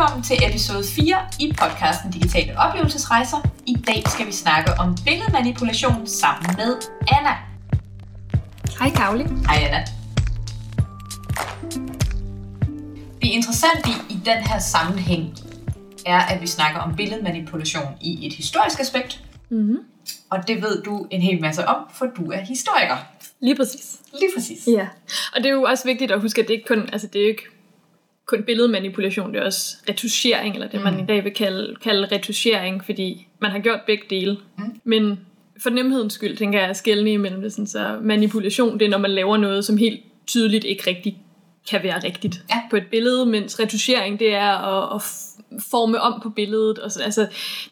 Velkommen til episode 4 i podcasten Digitale Oplevelsesrejser. I dag skal vi snakke om billedmanipulation sammen med Anna. Hej Kavli. Hej Anna. Det interessante i, den her sammenhæng er, at vi snakker om billedmanipulation i et historisk aspekt. Mm-hmm. Og det ved du en hel masse om, for du er historiker. Lige præcis. Lige præcis. Ja. Og det er jo også vigtigt at huske, at det ikke kun, altså det er ikke kun billedmanipulation, det er også retuschering, eller det man Mm. i dag vil kalde, kalde retuschering, fordi man har gjort begge dele. Mm. Men for nemhedens skyld, tænker jeg, at skælne imellem det. Sådan, så manipulation, det er, når man laver noget, som helt tydeligt ikke rigtig kan være rigtigt Ja. på et billede, mens retuschering, det er at, at forme om på billedet. Og så, altså,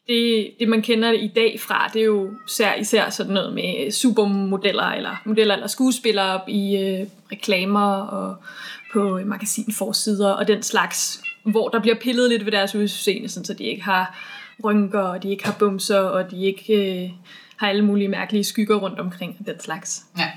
det, det, man kender i dag fra, det er jo især, især sådan noget med supermodeller, eller modeller eller skuespillere i øh, reklamer og på magasinforsider og den slags, hvor der bliver pillet lidt ved deres udseende, sådan, så de ikke har rynker, og de ikke har bumser, og de ikke øh, har alle mulige mærkelige skygger rundt omkring og den slags. Ja.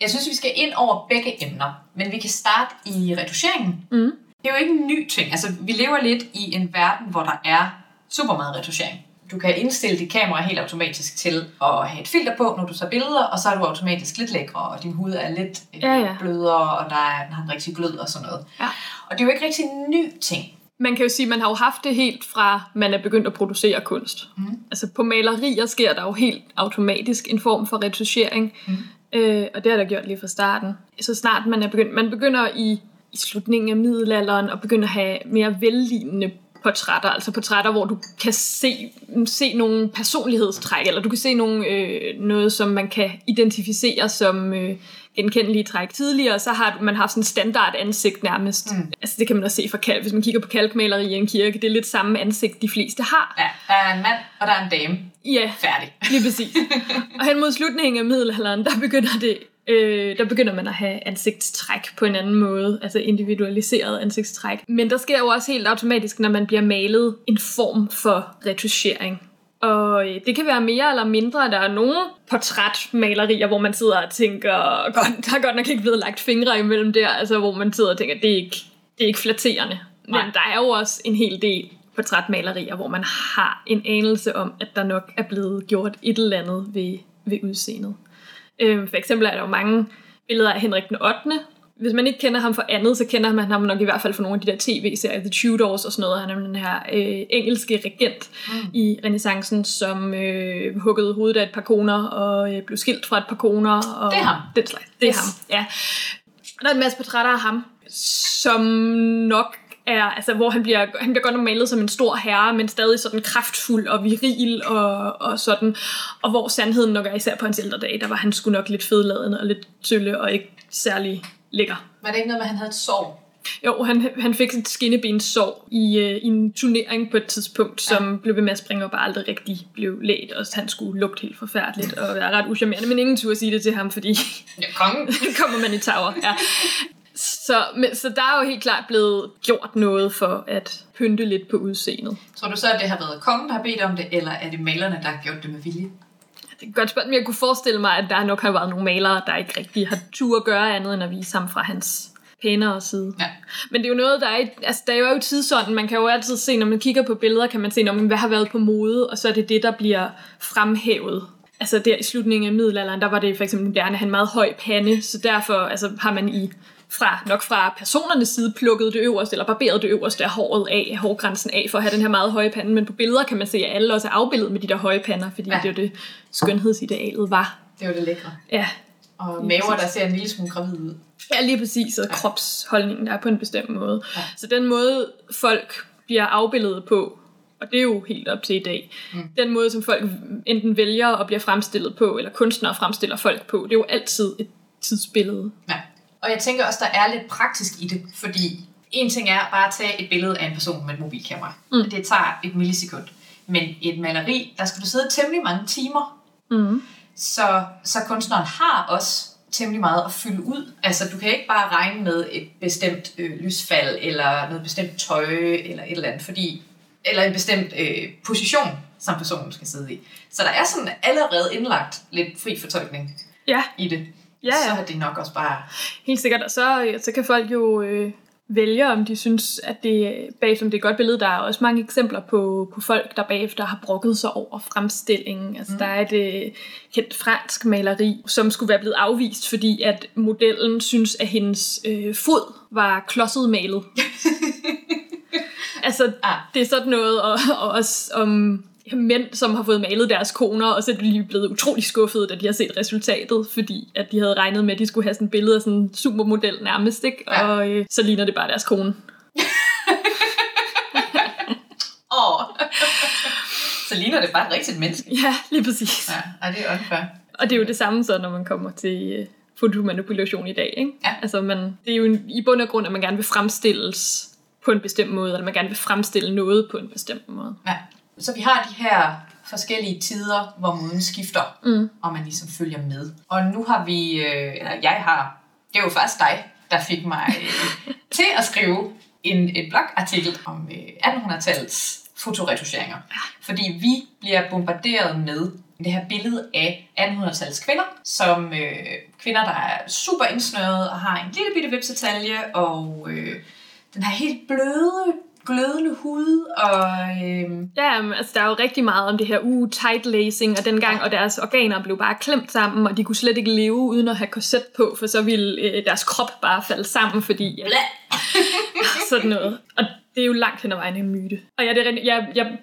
Jeg synes, vi skal ind over begge emner, men vi kan starte i retuscheringen. Mm. Det er jo ikke en ny ting. Altså, vi lever lidt i en verden, hvor der er super meget retuschering. Du kan indstille dit kamera helt automatisk til at have et filter på, når du tager billeder, og så er du automatisk lidt lækre, og din hud er lidt øh, Ja, ja. blødere, og der er, den har en rigtig glød og sådan noget. Ja. Og det er jo ikke rigtig en ny ting. Man kan jo sige, at man har jo haft det helt fra, man er begyndt at producere kunst. Mhm. Altså på malerier sker der jo helt automatisk en form for retuschering, Mhm. øh, og det har der gjort lige fra starten. Så snart man er begyndt, man begynder i, i slutningen af middelalderen at begynde at have mere vellignende portrætter, altså portrætter, hvor du kan se, se nogle personlighedstræk, eller du kan se nogle, øh, noget, som man kan identificere som øh, genkendelige træk. Tidligere så har man haft sådan en standard ansigt nærmest. Mm. Altså det kan man også se fra kalk, hvis man kigger på kalkmaleri i en kirke, det er lidt samme ansigt, de fleste har. Ja, der er en mand, og der er en dame. Ja, Færdig. lige præcis. og hen mod slutningen af middelalderen, der begynder det Øh, der begynder man at have ansigtstræk på en anden måde, altså individualiseret ansigtstræk. Men der sker jo også helt automatisk, når man bliver malet en form for retuschering. Og øh, det kan være mere eller mindre. Der er nogle portrætmalerier, hvor man sidder og tænker, godt, der er godt nok ikke blevet lagt fingre imellem der, altså hvor man sidder og tænker, det er ikke, det er ikke flatterende. Men Nej. der er jo også en hel del portrætmalerier, hvor man har en anelse om, at der nok er blevet gjort et eller andet ved, ved udseendet. Øh, for eksempel er der jo mange billeder af Henrik den 8. Hvis man ikke kender ham for andet, så kender man ham nok i hvert fald for nogle af de der tv-serier, The Tudors og sådan noget. Han er den her øh, engelske regent Mm. i renaissancen, som øh, huggede hovedet af et par koner og øh, blev skilt fra et par koner. Og Det er ham. Den slags. Det er Yes. ham, ja. Og der er en masse portrætter af ham, som nok er, altså hvor han bliver, han bliver godt nok malet som en stor herre, men stadig sådan kraftfuld og viril og, og sådan. Og hvor sandheden nok er især på hans ældre dage, der var han sgu nok lidt fedladende og lidt sølle og ikke særlig lækker. Var det ikke noget med, at han havde et sår? Jo, han, han fik et skinnebensår i, øh, i en turnering på et tidspunkt, som blev ved med at springe og aldrig rigtig blev lægt, og han skulle lugte helt forfærdeligt og være ret uschammerende, men ingen turde sige det til ham, fordi Ja, kongen. kommer man i tower. Ja. Så, men, så der er jo helt klart blevet gjort noget for at pynte lidt på udseendet. Tror du så, at det har været kongen, der har bedt om det, eller er det malerne, der har gjort det med vilje? Det er godt spørgsmål, men jeg kunne forestille mig, at der nok har været nogle malere, der ikke rigtig har tur at gøre andet, end at vise ham fra hans pænere side. Ja. Men det er jo noget, der er, altså der er jo tidsånden. Man kan jo altid se, når man kigger på billeder, kan man se, når man, hvad har været på mode, og så er det det, der bliver fremhævet. Altså der i slutningen af middelalderen, der var det for eksempel moderne, han meget høj pande, så derfor altså, har man i fra, nok fra personernes side plukket det øverste, eller barberet det øverste af håret af, hårgrænsen af, for at have den her meget høje pande. Men på billeder kan man se, at alle også er afbildet med de der høje pander, fordi Ja. ja. det er jo det, skønhedsidealet var. Det var det lækre. Ja, Og maver, der ser en lille smule gravid ud. Ja, lige præcis, og kropsholdningen der er på en bestemt måde. Ja. Ja. Så den måde, folk bliver afbildet på, og det er jo helt op til i dag, Mm. mm. den måde, som folk enten vælger og bliver fremstillet på, eller kunstnere fremstiller folk på, det er jo altid et tidsbillede. Ja. Og jeg tænker også, der er lidt praktisk i det, fordi en ting er bare at tage et billede af en person med et mobilkamera. Mm. Det tager et millisekund. Men et maleri, der skal du sidde temmelig mange timer. Mm. Så, så kunstneren har også temmelig meget at fylde ud. Altså, du kan ikke bare regne med et bestemt øh, lysfald, eller noget bestemt tøj, eller et eller andet, fordi, eller en bestemt øh, position, som personen skal sidde i. Så der er sådan allerede indlagt lidt fri fortolkning Ja, i det. Ja, Så ja. er det nok også bare... Helt sikkert. Og så, så kan folk jo øh, vælger, om de synes, at det bagefter det er et godt billede. Der er også mange eksempler på, på folk, der bagefter har brokket sig over fremstillingen. Altså, mm. Der er et øh, kendt fransk maleri, som skulle være blevet afvist, fordi at modellen synes, at hendes øh, fod var klodset malet. altså, ah. det er sådan noget, og, og også om mænd, som har fået malet deres koner, og så er de blevet utrolig skuffede, da de har set resultatet, fordi at de havde regnet med, at de skulle have sådan et billede af sådan en supermodel nærmest, ikke? Ja. og øh, så ligner det bare deres kone. Åh. oh. så ligner det bare et rigtigt menneske. Ja, lige præcis. Ja, det er unfair. Og det er jo det samme så, når man kommer til øh, fotomanipulation i dag. Ikke? Ja. Altså man, det er jo i bund og grund, at man gerne vil fremstilles på en bestemt måde, eller man gerne vil fremstille noget på en bestemt måde. Ja. Så vi har de her forskellige tider, hvor moden skifter, mm. og man ligesom følger med. Og nu har vi, øh, eller jeg har, det er jo faktisk dig, der fik mig øh, til at skrive en, en blogartikel om øh, 1800-tallets fotoretuscheringer. Fordi vi bliver bombarderet med det her billede af 1800-tallets kvinder, som øh, kvinder, der er super indsnøret og har en lille bitte vipsetalje, og øh, den her helt bløde glødende hud, og... Øh... Ja, altså der er jo rigtig meget om det her uh, tight lacing, og dengang, ja. og deres organer blev bare klemt sammen, og de kunne slet ikke leve uden at have korset på, for så ville øh, deres krop bare falde sammen, fordi... Ja, sådan noget. Og det er jo langt hen ad vejen en myte. Og ja, det er, jeg, jeg,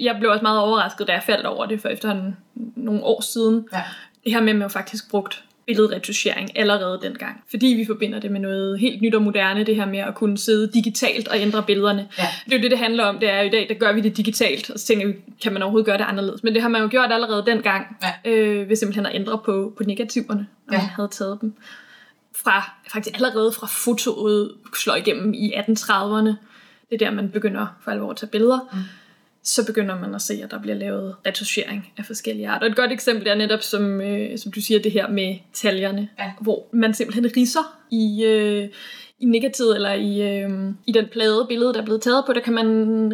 jeg blev også meget overrasket, da jeg faldt over det for efterhånden nogle år siden. Ja. Det her med, at man faktisk brugt billedretuschering allerede dengang. Fordi vi forbinder det med noget helt nyt og moderne, det her med at kunne sidde digitalt og ændre billederne. Ja. Det er jo det, det handler om. Det er jo i dag, der gør vi det digitalt, og så tænker vi, kan man overhovedet gøre det anderledes? Men det har man jo gjort allerede dengang, ja. øh, ved simpelthen at ændre på, på negativerne, når ja. man havde taget dem. Fra, faktisk allerede fra fotoet slår igennem i 1830'erne. Det er der, man begynder for alvor at tage billeder. Mm så begynder man at se, at der bliver lavet retuschering af forskellige arter. Et godt eksempel er netop, som, øh, som du siger, det her med taljerne, ja. hvor man simpelthen riser i, øh, i negativet, eller i, øh, i den plade billede, der er blevet taget på, der kan man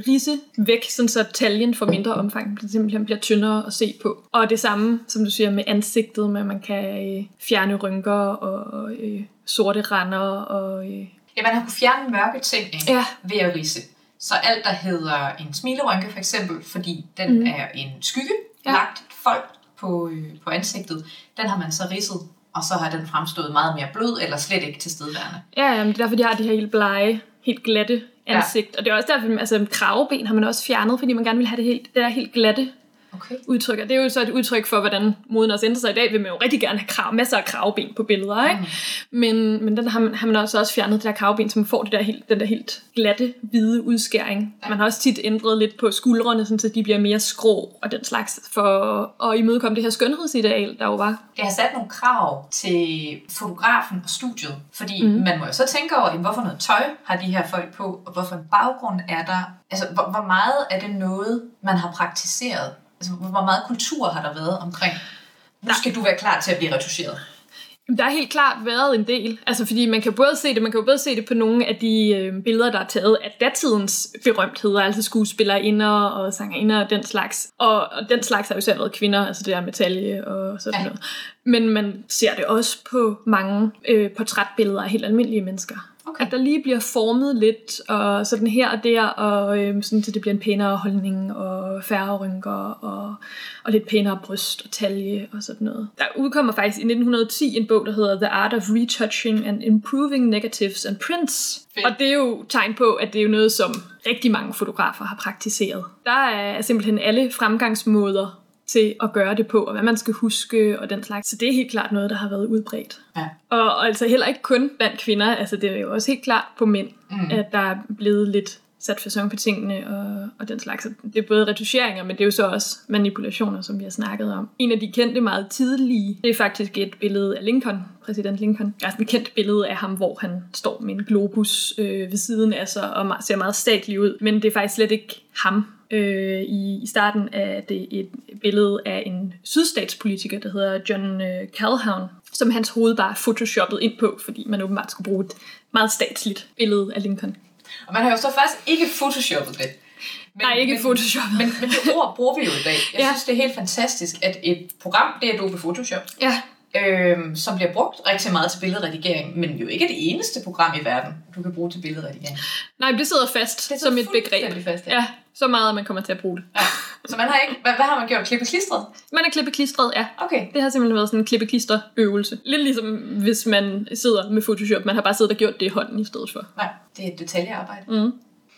rise væk, sådan så taljen får mindre omfang, den simpelthen bliver tyndere at se på. Og det samme, som du siger, med ansigtet, med at man kan øh, fjerne rynker og øh, sorte render og... Øh, Ja, man har kunnet fjerne mørke ting ikke? Ja. ved at rise. Så alt, der hedder en smilerynke for eksempel, fordi den mm. er en skygge, ja. lagt folk på, øh, på ansigtet, den har man så ridset, og så har den fremstået meget mere blød, eller slet ikke tilstedeværende. Ja, jamen, det er derfor, de har de her helt blege, helt glatte ansigt. Ja. Og det er også derfor, altså kraveben har man også fjernet, fordi man gerne vil have det helt, det der helt glatte okay. udtryk. Og det er jo så et udtryk for, hvordan moden også ændrer sig i dag. Vil man jo rigtig gerne have krav, masser af kravben på billeder. Ikke? Mm. Men, men den har man, har man også, også fjernet det der kravben, så man får det der helt, den der helt glatte, hvide udskæring. Man har også tit ændret lidt på skuldrene, sådan, så de bliver mere skrå og den slags, for at imødekomme det her skønhedsideal, der jo var. Det har sat nogle krav til fotografen og studiet, fordi mm. man må jo så tænke over, hvorfor noget tøj har de her folk på, og hvorfor en baggrund er der. Altså, hvor, hvor meget er det noget, man har praktiseret Altså, hvor meget kultur har der været omkring? Nu skal du være klar til at blive retuscheret. Der har helt klart været en del, altså fordi man kan både se det, man kan jo både se det på nogle af de øh, billeder, der er taget af datidens berømtheder, altså skuespillerinder og sangerinder og den slags. Og, og den slags har jo især været kvinder, altså det der metalje og sådan ja. noget. Men man ser det også på mange øh, portrætbilleder af helt almindelige mennesker. Okay. At der lige bliver formet lidt, og sådan her og der, og øh, sådan, så det bliver en pænere holdning, og færre rynker, og, og lidt pænere bryst og talje, og sådan noget. Der udkommer faktisk i 1910 en bog, der hedder The Art of Retouching and Improving Negatives and Prints. Fedt. Og det er jo tegn på, at det er jo noget, som rigtig mange fotografer har praktiseret. Der er simpelthen alle fremgangsmåder til at gøre det på, og hvad man skal huske og den slags. Så det er helt klart noget, der har været udbredt. Ja. Og, altså heller ikke kun blandt kvinder, altså det er jo også helt klart på mænd, mm. at der er blevet lidt sat fasong på tingene og, og den slags. Det er både retuscheringer, men det er jo så også manipulationer, som vi har snakket om. En af de kendte meget tidlige, det er faktisk et billede af Lincoln, præsident Lincoln. Der er et kendt billede af ham, hvor han står med en globus øh, ved siden af sig og ser meget statlig ud. Men det er faktisk slet ikke ham, Øh, i, I starten er det et billede af en sydstatspolitiker, der hedder John øh, Calhoun, som hans hoved bare photoshoppet ind på, fordi man åbenbart skulle bruge et meget statsligt billede af Lincoln. Og man har jo så faktisk ikke photoshoppet det. Men, Nej, ikke men, Photoshop. Men, men det ord bruger vi jo i dag. Jeg Ja. synes, det er helt fantastisk, at et program, det er Adobe Photoshop. Ja, øhm, som bliver brugt rigtig meget til billedredigering, men jo ikke det eneste program i verden, du kan bruge til billedredigering. Nej, det sidder fast Det det som et begreb. Fast, ja. Ja, så meget, at man kommer til at bruge det. ja. Så man har ikke... Hvad, hvad har man gjort? Klippet klistret? Man er klippeklistret, ja. Okay. Det har simpelthen været sådan en klippeklister-øvelse. Lidt ligesom hvis man sidder med Photoshop. Man har bare siddet og gjort det i hånden i stedet for. Nej, det er et detaljearbejde. Mm.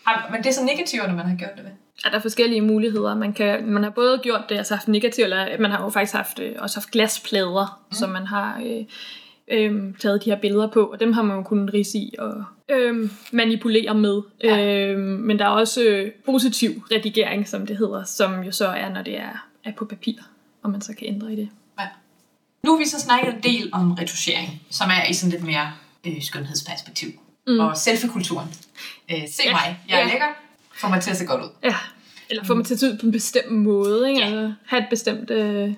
Ej, Men det er så negativerne, man har gjort det ved. Ja, der er forskellige muligheder. Man, kan, man har både gjort det, altså haft negativ, eller man har jo faktisk haft, øh, også haft glasplader, mm. som man har øh, øh, taget de her billeder på, og dem har man jo kunnet rise i og øh, manipulere med. Ja. Ja. Øh, men der er også øh, positiv redigering, som det hedder, som jo så er, når det er, er på papir, og man så kan ændre i det. Ja. Nu har vi så snakket en del om retuschering, som er i sådan lidt mere øh, skønhedsperspektiv. Mm. Og selfie-kulturen. Øh, se ja. Mig, jeg er Ja. lækker, får mig til at se godt ud. Ja, eller få mig til at se ud på en bestemt måde, ikke? Ja. Altså, have et bestemt øh,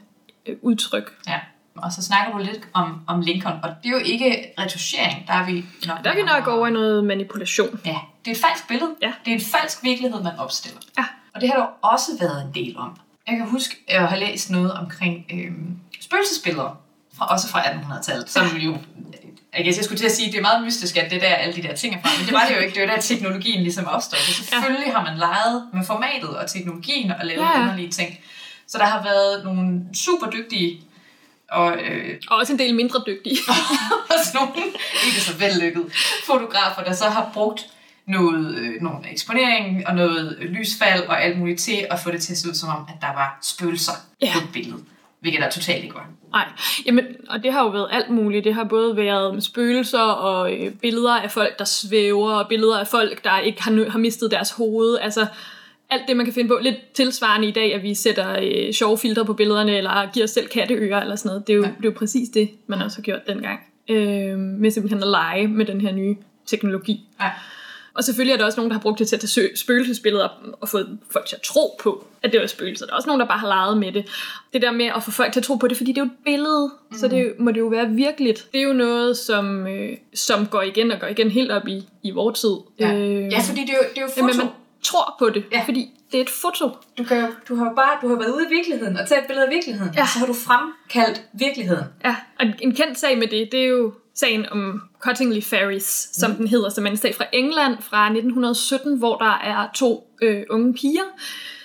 udtryk. Ja. Og så snakker du lidt om, om Lincoln, og det er jo ikke retuschering, der er vi nok... Der er vi nok over i noget manipulation. Ja, det er et falsk billede. Ja. Det er en falsk virkelighed, man opstiller. Ja. Og det har der også været en del om. Jeg kan huske, at have læst noget omkring øhm, spøgelsesbilleder, fra, også fra 1800-tallet, som jo... Jeg, jeg skulle til at sige, at det er meget mystisk, at det der alle de der ting er fra, men det var det jo ikke. Det var der, teknologien ligesom opstod. Så selvfølgelig har man leget med formatet og teknologien og lavet Ja, ja. underlige ting. Så der har været nogle super dygtige og øh, Og også en del mindre dygtige. også nogle ikke så vellykkede fotografer, der så har brugt noget, øh, nogle eksponering og noget lysfald og alt muligt til at få det til at se ud som om, at der var spøgelser Ja. på et billede. Hvilket der totalt ikke var. Nej, jamen, og det har jo været alt muligt. Det har både været spøgelser og øh, billeder af folk, der svæver, og billeder af folk, der ikke har, har mistet deres hoved. Altså, alt det, man kan finde på. Lidt tilsvarende i dag, at vi sætter øh, sjove filtre på billederne, eller giver os selv katteører, eller sådan noget. Det er jo, Ja. det er jo præcis det, man også har gjort dengang. Øh, med simpelthen at lege med den her nye teknologi. Ja. Og selvfølgelig er der også nogen, der har brugt det til at tage spøgelsesbilleder og fået folk til at tro på, at det var spøgelser. Der er også nogen, der bare har leget med det. Det der med at få folk til at tro på det, fordi det er jo et billede, mm. så det må det jo være virkeligt. Det er jo noget, som, øh, som går igen og går igen helt op i, i vores tid. Ja. Øh, ja, fordi det er jo, det er jo foto. man tror på det, Ja. fordi det er et foto. Du, kan jo, du har jo bare du har været ude i virkeligheden og taget et billede af virkeligheden. Ja. Og så har du fremkaldt virkeligheden. Ja, og en kendt sag med det, det er jo sagen om Cottingley Ferries, som Mm. den hedder, som er en sag fra England fra 1917, hvor der er to øh, unge piger,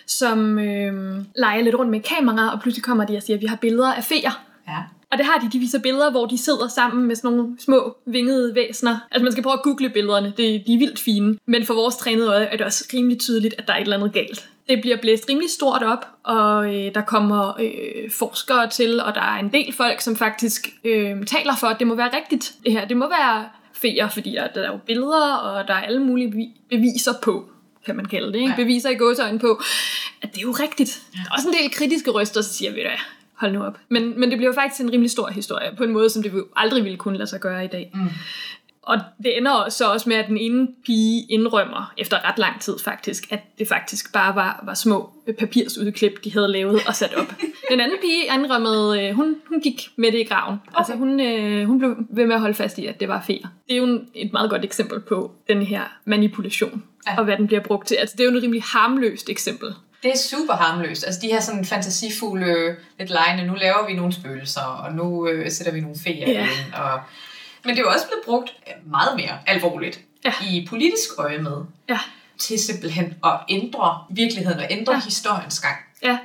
som øh, leger lidt rundt med kamera, og pludselig kommer de og siger, at vi har billeder af feer. Ja. Og det har de, de viser billeder, hvor de sidder sammen med sådan nogle små vingede væsener. Altså man skal prøve at google billederne, det, de er vildt fine. Men for vores trænede øje er det også rimelig tydeligt, at der er et eller andet galt. Det bliver blæst rimelig stort op, og øh, der kommer øh, forskere til, og der er en del folk, som faktisk øh, taler for, at det må være rigtigt. Det her, det må være feer, fordi der, der er jo billeder, og der er alle mulige bevi- beviser på kan man kalde det, ikke? Ja. beviser i gåsøjne på, at det er jo rigtigt. Der er også en del kritiske røster, der siger, du hvad, hold nu op. Men, men det bliver jo faktisk en rimelig stor historie, på en måde, som det aldrig ville kunne lade sig gøre i dag. Mm. Og det ender så også med, at den ene pige indrømmer, efter ret lang tid faktisk, at det faktisk bare var, var små papirsudklip, de havde lavet og sat op. Den anden pige indrømmede, øh, hun, hun gik med det i graven. Okay. Altså hun, øh, hun blev ved med at holde fast i, at det var feer. Det er jo en, et meget godt eksempel på den her manipulation, ja. og hvad den bliver brugt til. Altså det er jo et rimelig harmløst eksempel. Det er super harmløst. Altså de her sådan fantasifulde, lidt lejende, nu laver vi nogle spøgelser, og nu øh, sætter vi nogle feer Ja. ind. Og... Men det er jo også blevet brugt meget mere alvorligt Ja. i politisk øje med Ja. til simpelthen at ændre virkeligheden og ændre. Ja. historiens gang. Ja,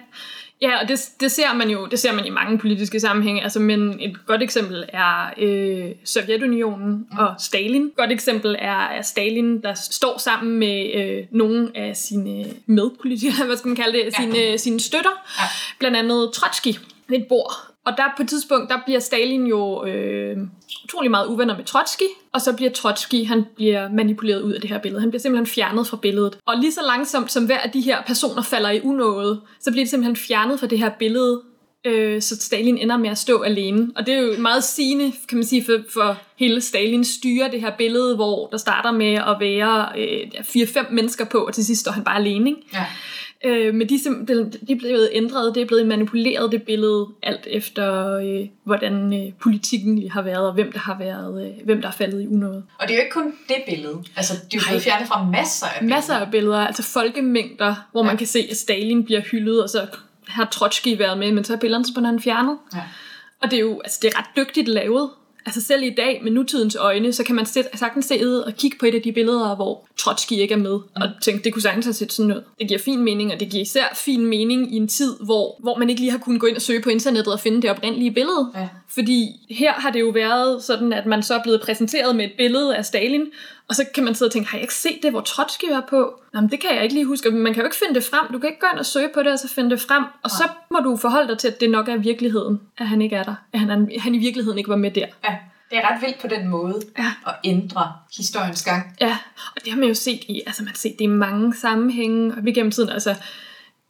ja og det, det, ser man jo det ser man i mange politiske sammenhænge. Altså, men et godt eksempel er øh, Sovjetunionen mm. og Stalin. Et godt eksempel er, er Stalin, der står sammen med øh, nogle af sine medpolitikere, hvad skal man kalde det, Ja. sine, sine støtter. Ja. Blandt andet Trotsky ved et bord. Og der på et tidspunkt, der bliver Stalin jo øh, utrolig meget uvenner med Trotsky, og så bliver Trotsky, han bliver manipuleret ud af det her billede. Han bliver simpelthen fjernet fra billedet. Og lige så langsomt som hver af de her personer falder i unåde, så bliver de simpelthen fjernet fra det her billede, øh, så Stalin ender med at stå alene. Og det er jo meget sigende, kan man sige, for, for hele Stalins styre, det her billede, hvor der starter med at være øh, der er fire-fem mennesker på, og til sidst står han bare alene. Ikke? Ja. Øh, men de, simpelthen- de er blevet ændret, det er blevet manipuleret, det billede, alt efter øh, hvordan øh, politikken lige har været, og hvem der har været, øh, hvem der er faldet i unåde. Og det er jo ikke kun det billede. Altså, det er jo blevet fjernet fra masser af billeder. Masser af billeder, altså folkemængder, hvor Ja. man kan se, at Stalin bliver hyldet, og så har Trotsky været med, men så er billederne på han fjernet. Ja. Og det er jo altså, det er ret dygtigt lavet. Altså selv i dag med nutidens øjne, så kan man sagtens se og kigge på et af de billeder, hvor Trotsky ikke er med, mm. og tænke, det kunne sagtens have set sådan ud. Det giver fin mening, og det giver især fin mening i en tid, hvor, hvor man ikke lige har kunnet gå ind og søge på internettet og finde det oprindelige billede. Ja. Fordi her har det jo været sådan, at man så er blevet præsenteret med et billede af Stalin, og så kan man sidde og tænke, har jeg ikke set det, hvor Trotsky var på? Jamen, det kan jeg ikke lige huske. Man kan jo ikke finde det frem. Du kan ikke gå ind og søge på det, og så finde det frem. Og så må du forholde dig til, at det nok er virkeligheden, at han ikke er der. At han, er, han i virkeligheden ikke var med der. Ja. Det er ret vildt på den måde ja. at ændre historiens gang. Ja, og det har man jo set i, altså man har set det i mange sammenhænge, og vi gennem tiden, altså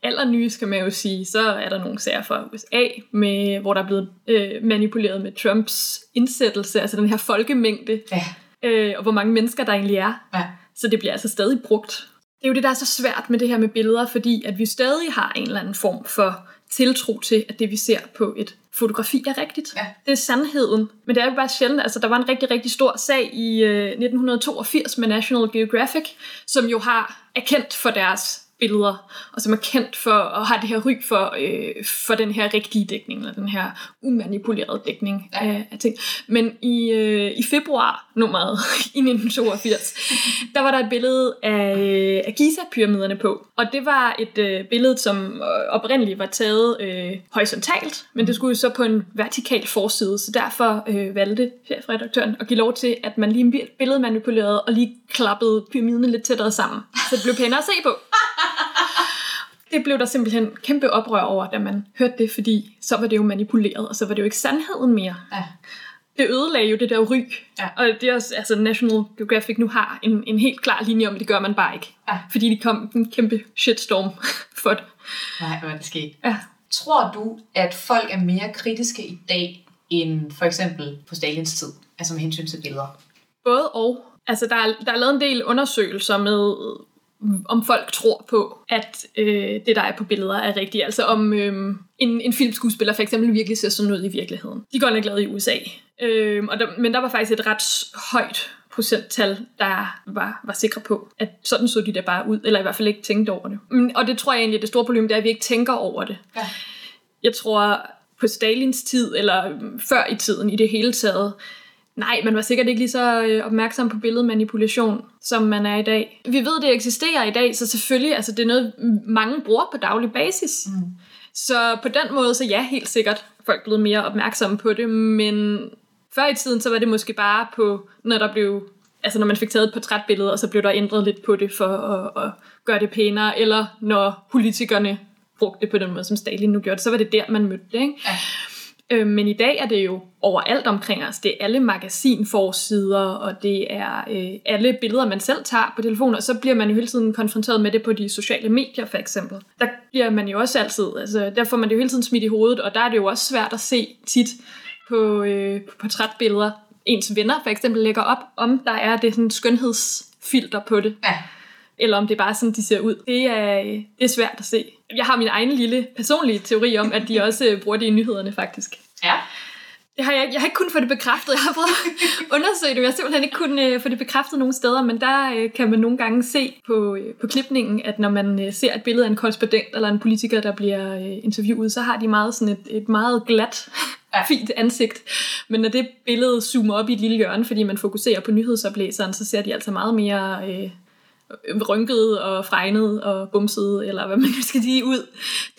allernyest kan man jo sige, så er der nogle sager fra USA, med, hvor der er blevet øh, manipuleret med Trumps indsættelse, altså den her folkemængde, ja. Øh, og hvor mange mennesker der egentlig er. Ja. Så det bliver altså stadig brugt. Det er jo det, der er så svært med det her med billeder, fordi at vi stadig har en eller anden form for tiltro til, at det vi ser på et fotografi er rigtigt. Ja. Det er sandheden. Men det er jo bare sjældent. Altså, der var en rigtig, rigtig stor sag i øh, 1982 med National Geographic, som jo har erkendt for deres billeder, og som er kendt for at have det her ry for, øh, for den her rigtige dækning, eller den her umanipulerede dækning ja. af, af ting. Men i, øh, i februar nummeret i 1982, der var der et billede af, af Giza-pyramiderne på, og det var et øh, billede, som oprindeligt var taget øh, horisontalt, men det skulle så på en vertikal forside, så derfor øh, valgte chefredaktøren at give lov til, at man lige billedet manipulerede og lige klappede pyramiderne lidt tættere sammen, så det blev pænere at se på. det blev der simpelthen kæmpe oprør over, da man hørte det, fordi så var det jo manipuleret, og så var det jo ikke sandheden mere. Ja. Det ødelagde jo det der ry. Ja. Og det er også, altså National Geographic nu har en, en helt klar linje om, at det gør man bare ikke. Ja. Fordi de kom en kæmpe shitstorm for det. Nej, hvor er det sket. Ja. Tror du, at folk er mere kritiske i dag, end for eksempel på Stalins tid? Altså med hensyn til billeder? Både og. Altså, der er, der er lavet en del undersøgelser med om folk tror på, at øh, det, der er på billeder, er rigtigt. Altså om øh, en, en filmskuespiller for eksempel virkelig ser sådan ud i virkeligheden. De går nok glade i USA. Øh, og der, men der var faktisk et ret højt procenttal, der var, var sikre på, at sådan så de der bare ud, eller i hvert fald ikke tænkte over det. Men, og det tror jeg egentlig, det store problem, det er, at vi ikke tænker over det. Ja. Jeg tror, på Stalins tid, eller før i tiden i det hele taget, Nej, man var sikkert ikke lige så øh, opmærksom på billedmanipulation, som man er i dag. Vi ved, det eksisterer i dag, så selvfølgelig, altså det er noget, mange bruger på daglig basis. Mm. Så på den måde, så ja, helt sikkert, folk blevet mere opmærksomme på det, men før i tiden, så var det måske bare på, når der blev, altså når man fik taget et portrætbillede, og så blev der ændret lidt på det for at, at gøre det pænere, eller når politikerne brugte det på den måde, som Stalin nu gjorde det, så var det der, man mødte det, ikke? Ja. Øh, men i dag er det jo overalt omkring os. Det er alle magasinforsider, og det er øh, alle billeder, man selv tager på telefonen, og så bliver man jo hele tiden konfronteret med det på de sociale medier, for eksempel. Der bliver man jo også altid, altså der får man det jo hele tiden smidt i hovedet, og der er det jo også svært at se tit på, øh, på portrætbilleder. Ens venner for eksempel lægger op, om der er det sådan skønhedsfilter på det. Ja eller om det er bare sådan, de ser ud. Det er, det er svært at se. Jeg har min egen lille personlige teori om, at de også øh, bruger det i nyhederne faktisk. Ja. Det har jeg, jeg har ikke kunnet få det bekræftet. Jeg har prøvet at undersøge det, jeg har simpelthen ikke kunnet uh, få det bekræftet nogen steder, men der uh, kan man nogle gange se på, på klipningen, at når man ser et billede af en korrespondent eller en politiker, der bliver interviewet, så har de meget sådan et, et meget glat, ja. fint ansigt. Men når det billede zoomer op i et lille hjørne, fordi man fokuserer på nyhedsoplæseren, så ser de altså meget mere... Uh, rynket og fregnet og bumset, eller hvad man skal sige, ud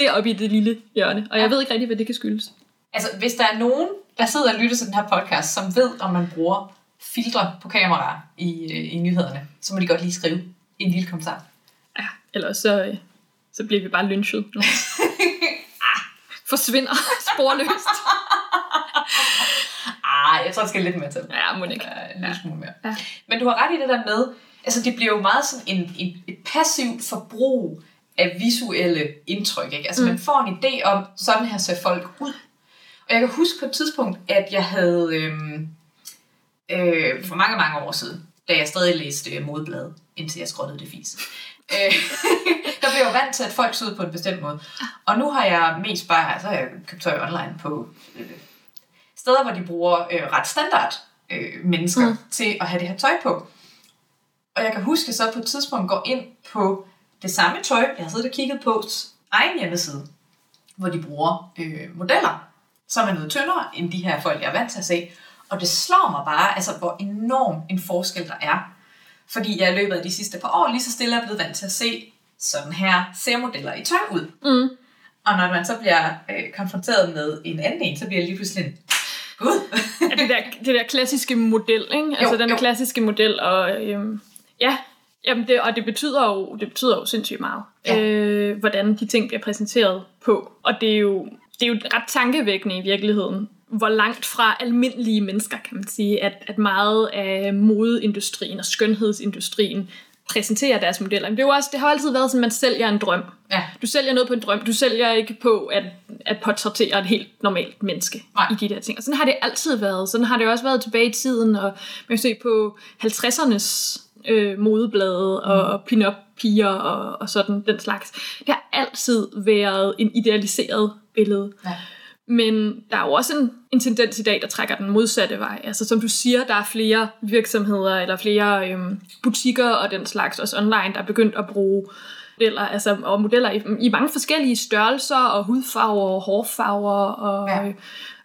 deroppe i det lille hjørne. Og jeg ja. ved ikke rigtig, hvad det kan skyldes. Altså, hvis der er nogen, der sidder og lytter til den her podcast, som ved, om man bruger filtre på kamera i, øh, i nyhederne, så må de godt lige skrive en lille kommentar. Ja, ellers så, øh, så bliver vi bare lynchet. ah, forsvinder sporløst. ah, jeg tror, det skal lidt mere til. Ja, må ikke. En lille smule mere. Ja. Men du har ret i det der med, altså det bliver jo meget sådan en, en, et passivt forbrug af visuelle indtryk. Ikke? Altså mm. man får en idé om, sådan her ser folk ud. Og jeg kan huske på et tidspunkt, at jeg havde, øhm, øh, for mange, mange år siden, da jeg stadig læste øh, indtil jeg skrottede det fis. Øh, der blev jeg vant til, at folk så ud på en bestemt måde. Og nu har jeg mest bare, så har jeg købt tøj online på øh, steder, hvor de bruger øh, ret standard øh, mennesker mm. til at have det her tøj på. Og jeg kan huske, så på et tidspunkt går ind på det samme tøj, jeg har siddet og kigget på egen hjemmeside, hvor de bruger øh, modeller så er noget tyndere end de her folk, jeg er vant til at se. Og det slår mig bare, altså hvor enorm en forskel der er. Fordi jeg i løbet af de sidste par år lige så stille er blevet vant til at se sådan her ser modeller i tøj ud. Mm. Og når man så bliver øh, konfronteret med en anden en, så bliver jeg lige pludselig en, gud. Det, der, det der klassiske model, ikke? Altså Jo, den jo. klassiske model, og øhm, ja, jamen det, og det betyder jo, det betyder jo sindssygt meget, Ja. øh, hvordan de ting bliver præsenteret på. Og det er jo, det er jo ret tankevækkende i virkeligheden, hvor langt fra almindelige mennesker, kan man sige, at, at meget af modeindustrien og skønhedsindustrien præsenterer deres modeller. Men det, er jo også, det har jo altid været sådan, at man sælger en drøm. Ja. Du sælger noget på en drøm. Du sælger ikke på at, at portrættere et helt normalt menneske Nej. i de der ting. Og sådan har det altid været. Sådan har det også været tilbage i tiden. Og man kan se på 50'ernes øh, modeblade og, og pin-up piger og, og sådan den slags. Det har altid været en idealiseret billede. Ja. Men der er jo også en, en tendens i dag, der trækker den modsatte vej. Altså som du siger, der er flere virksomheder eller flere øhm, butikker og den slags, også online, der er begyndt at bruge modeller, altså, og modeller i, i mange forskellige størrelser og hudfarver og hårfarver og, Ja. ja.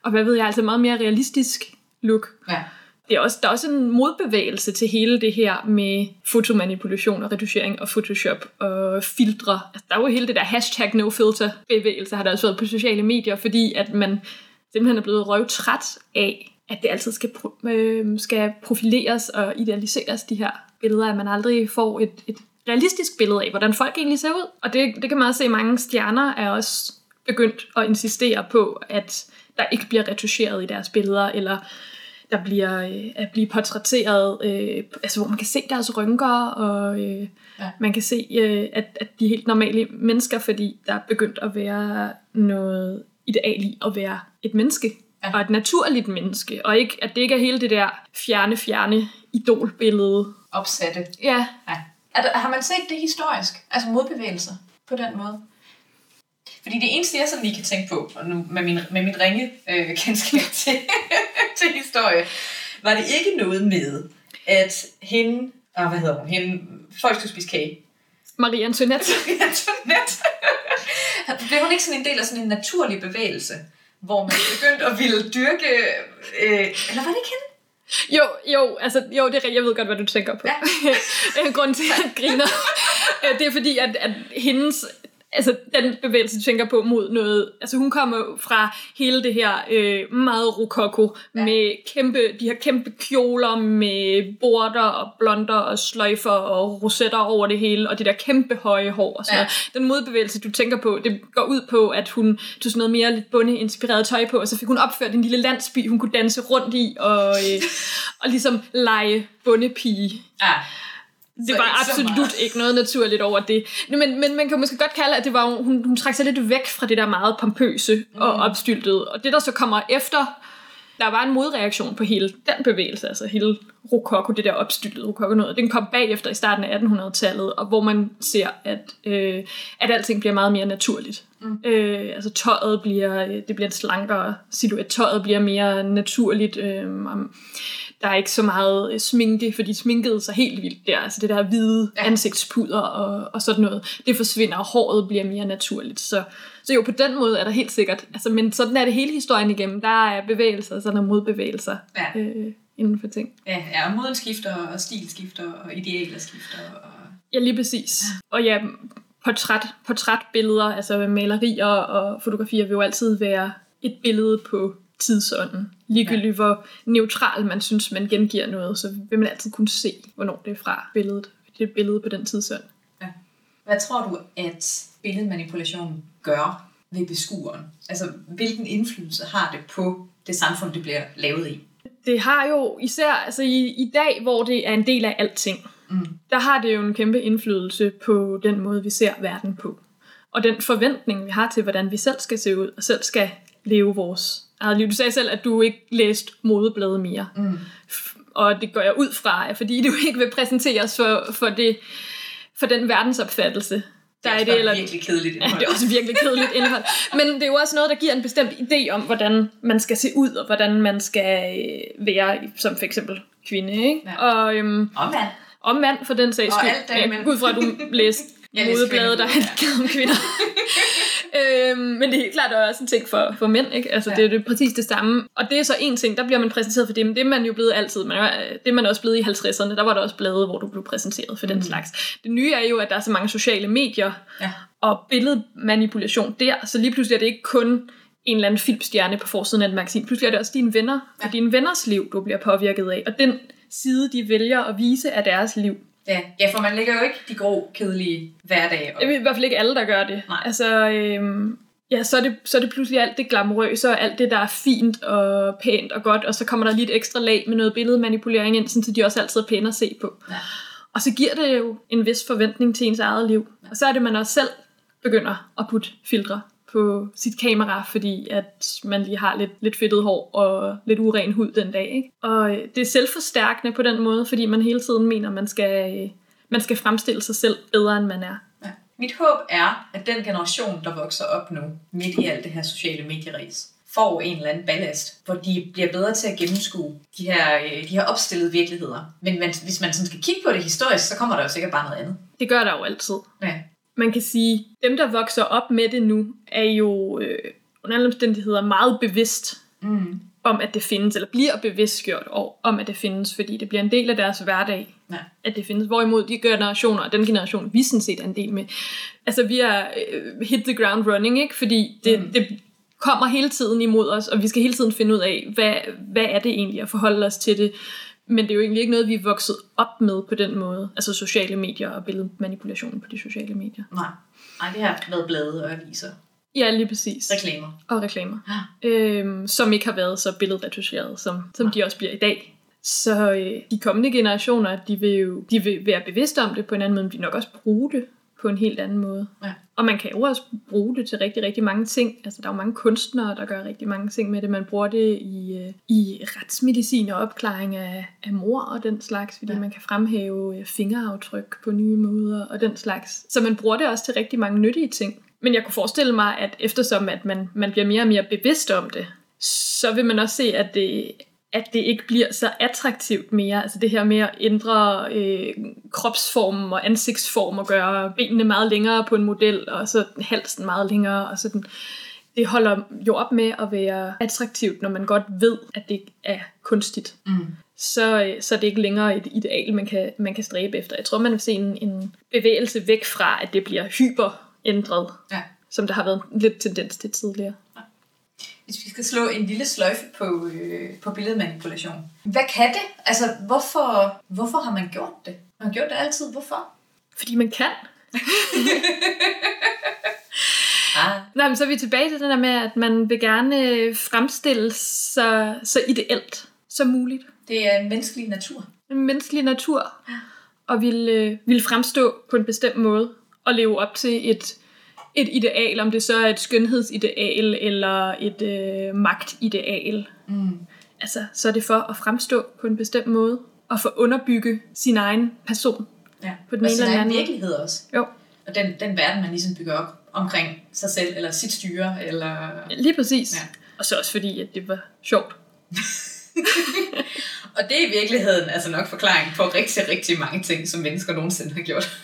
og hvad ved jeg, altså meget mere realistisk look. Ja. Det er også, der er også en modbevægelse til hele det her med fotomanipulation og reducering og Photoshop og filtre. Altså, der er jo hele det der hashtag no filter bevægelse, har der også været på sociale medier, fordi at man simpelthen er blevet røvtræt af, at det altid skal, pro- øh, skal profileres og idealiseres, de her billeder, at man aldrig får et, et realistisk billede af, hvordan folk egentlig ser ud. Og det, det kan man også se, mange stjerner er også begyndt at insistere på, at der ikke bliver retuscheret i deres billeder, eller der bliver øh, at blive portrætteret, øh, altså hvor man kan se deres rynker, og øh, Ja. man kan se, øh, at, at de er helt normale mennesker, fordi der er begyndt at være noget ideal i at være et menneske, ja. og et naturligt menneske, og ikke, at det ikke er hele det der fjerne, fjerne idolbillede. Opsatte. Ja, Ja. Er der, har man set det historisk? Altså modbevægelser på den måde? Fordi det eneste, jeg sådan lige kan tænke på, og nu med, min, med mit ringe øh, kendskab til, til historie, var det ikke noget med, at hende, ah, hvad hedder hun, hende, folk skulle spise kage. Marie Antoinette. Antoinette. Blev hun ikke sådan en del af sådan en naturlig bevægelse, hvor man begyndte at ville dyrke, øh, eller var det ikke hende? Jo, jo, altså, jo, det er, jeg ved godt, hvad du tænker på. Ja. Ja. Grunden til, at jeg griner, øh, det er fordi, at, at hendes, altså den bevægelse, du tænker på mod noget, altså hun kommer fra hele det her øh, meget rokoko, Ja. med kæmpe, de her kæmpe kjoler med border og blonder og sløjfer og rosetter over det hele, og det der kæmpe høje hår og sådan ja. noget. Den modbevægelse, du tænker på, det går ud på, at hun tog sådan noget mere lidt bundeinspireret tøj på, og så fik hun opført en lille landsby, hun kunne danse rundt i, og, øh, og ligesom lege bundepige. Ja. Det var absolut meget. ikke noget naturligt over det. Men, men man kan måske godt kalde, at det var, hun, hun trak sig lidt væk fra det der meget pompøse mm. og opstyltede. Og det, der så kommer efter, der var en modreaktion på hele den bevægelse, altså hele rokoko, det der opstyltede rokoko noget. Den kom bagefter i starten af 1800-tallet, og hvor man ser, at, øh, at alting bliver meget mere naturligt. Mm. Øh, altså tøjet bliver, øh, det bliver en slankere silhuet, tøjet bliver mere naturligt, øh, der er ikke så meget øh, sminke, for de sminkede sig helt vildt der. Altså det der hvide Ja. ansigtspuder og, og sådan noget. Det forsvinder, og håret bliver mere naturligt. Så, så jo, på den måde er der helt sikkert. Altså, men sådan er det hele historien igennem. Der er bevægelser, sådan er modbevægelser Ja. øh, inden for ting. Ja, ja, moden skifter, og stil skifter, og idealer skifter. Og... Ja, lige præcis. Og ja, portræt, portrætbilleder, altså malerier og fotografier vil jo altid være et billede på tidsånden. Ligegyldigt ja. hvor neutral man synes, man gengiver noget, så vil man altid kunne se, hvornår det er fra billedet. Det er billede på den tidsånd. Hvad tror du, at billedmanipulation gør ved beskueren? Altså, hvilken indflydelse har det på det samfund, det bliver lavet i? Det har jo især altså i, i dag, hvor det er en del af alting, Mm. der har det jo en kæmpe indflydelse på den måde, vi ser verden på. Og den forventning, vi har til, hvordan vi selv skal se ud, og selv skal leve vores eget liv. Du sagde selv, at du ikke læste modeblade mere. Mm. Og det går jeg ud fra, fordi du ikke vil præsenteres for, for, det, for den verdensopfattelse, der Det er er det. Eller, virkelig kedeligt Ja, indhold. det er også virkelig kedeligt indhold. Men det er jo også noget, der giver en bestemt idé om, hvordan man skal se ud, og hvordan man skal øh, være som for eksempel kvinde. Ikke? Ja. Og, øhm, Og mand. og mand for den sags Og skyld. alt derimellem. Ja, ud fra, at du læste modeblade, der handlede om kvinder. øhm, men det er helt klart er også en ting for, for mænd, ikke? Altså, Ja. det er det præcis det samme. Og det er så en ting, der bliver man præsenteret for det, men det er man jo blevet altid. Man er, det er man også blevet i 50'erne, der var der også blade, hvor du blev præsenteret for mm. den slags. Det nye er jo, at der er så mange sociale medier Ja. og billedmanipulation der, så lige pludselig er det ikke kun en eller anden filmstjerne på forsiden af et magasin. Pludselig er det også dine venner, og Ja. dine venners liv, du bliver påvirket af. Og den side, de vælger at vise af deres liv, Ja. ja, for man lægger jo ikke de grå, kedelige hverdage er i hvert fald ikke alle, der gør det. Nej. Altså, øhm, ja, så er, det, så er det pludselig alt det glamourøse, og alt det, der er fint og pænt og godt, og så kommer der lige et ekstra lag med noget billedmanipulering ind, så de også altid er pæne at se på. Ja. Og så giver det jo en vis forventning til ens eget liv. Og så er det, man også selv begynder at putte filtre på sit kamera, fordi at man lige har lidt, lidt fedtet hår og lidt uren hud den dag. Ikke? Og øh, det er selvforstærkende på den måde, fordi man hele tiden mener, man skal, øh, man skal fremstille sig selv bedre, end man er. Ja. Mit håb er, at den generation, der vokser op nu, midt i alt det her sociale medieris, får en eller anden ballast, hvor de bliver bedre til at gennemskue de her, øh, de her opstillede virkeligheder. Men man, hvis man sådan skal kigge på det historisk, så kommer der jo sikkert bare noget andet. Det gør der jo altid. Ja. Man kan sige, dem der vokser op med det nu, er jo øh, under alle omstændigheder meget bevidst Mm. om, at det findes, eller bliver bevidstgjort om, at det findes, fordi det bliver en del af deres hverdag, Ja. at det findes. Hvorimod de generationer, og den generation, vi sådan set er en del med, altså vi er øh, hit the ground running, ikke? fordi det, mm. det kommer hele tiden imod os, og vi skal hele tiden finde ud af, hvad, hvad er det egentlig at forholde os til det. Men det er jo egentlig ikke noget, vi er vokset op med på den måde. Altså sociale medier og billedmanipulation på de sociale medier. Nej. Nej, det har været blade og aviser. Ja, lige præcis. Reklamer. Og reklamer. Ja. Øhm, som ikke har været så billedretuscheret, som, som de også bliver i dag. Så øh, de kommende generationer, de vil jo de vil være bevidste om det på en anden måde, men de nok også bruge det på en helt anden måde. Ja. Og man kan jo også bruge det til rigtig, rigtig mange ting. Altså, der er jo mange kunstnere, der gør rigtig mange ting med det. Man bruger det i, øh, i retsmedicin og opklaring af, af mor og den slags, fordi Ja. man kan fremhæve øh, fingeraftryk på nye måder og den slags. Så man bruger det også til rigtig mange nyttige ting. Men jeg kunne forestille mig, at eftersom at man, man bliver mere og mere bevidst om det, så vil man også se, at det, at det ikke bliver så attraktivt mere. Altså det her med at ændre øh, kropsformen og ansigtsform og gøre benene meget længere på en model, og så halsen meget længere, og sådan. Det holder jo op med at være attraktivt, når man godt ved, at det er kunstigt. Mm. Så, øh, så er det ikke længere et ideal, man kan, man kan stræbe efter. Jeg tror, man vil se en, en bevægelse væk fra, at det bliver hyperændret, Ja. som der har været lidt tendens til tidligere. Hvis vi skal slå en lille sløjfe på, øh, på billedmanipulation. Hvad kan det? Altså, hvorfor, hvorfor har man gjort det? Man har gjort det altid. Hvorfor? Fordi man kan. Ah. Nej, men så er vi tilbage til det der med, at man vil gerne øh, fremstille så, så ideelt som muligt. Det er en menneskelig natur. En menneskelig natur. Og vil, øh, vil fremstå på en bestemt måde. Og leve op til et, et ideal, om det så er et skønhedsideal eller et øh, magtideal. Mm. Altså, så er det for at fremstå på en bestemt måde. Og for at underbygge sin egen person. Ja. På den og sin egen anden virkelighed også. Jo, Og den, den verden, man ligesom bygger op omkring sig selv, eller sit styre, eller... lige præcis. Ja. Og så også fordi, at det var sjovt. Og det er i virkeligheden altså nok forklaring på rigtig, rigtig mange ting, som mennesker nogensinde har gjort.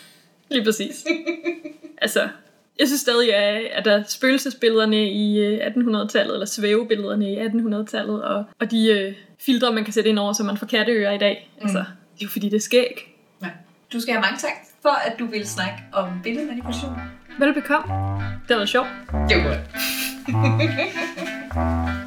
Lige præcis. altså, jeg synes stadig, at at der er spøgelsesbillederne i øh, 1800-tallet, eller svævebillederne i 1800-tallet, og, og de øh, filtre, man kan sætte ind over, så man får katteører i dag. Mm. Altså, det er jo fordi, det er skæg. Ja. Du skal have mange tak for, at du vil snakke om billedmanipulation. Velbekomme. Det var sjovt. Det var godt.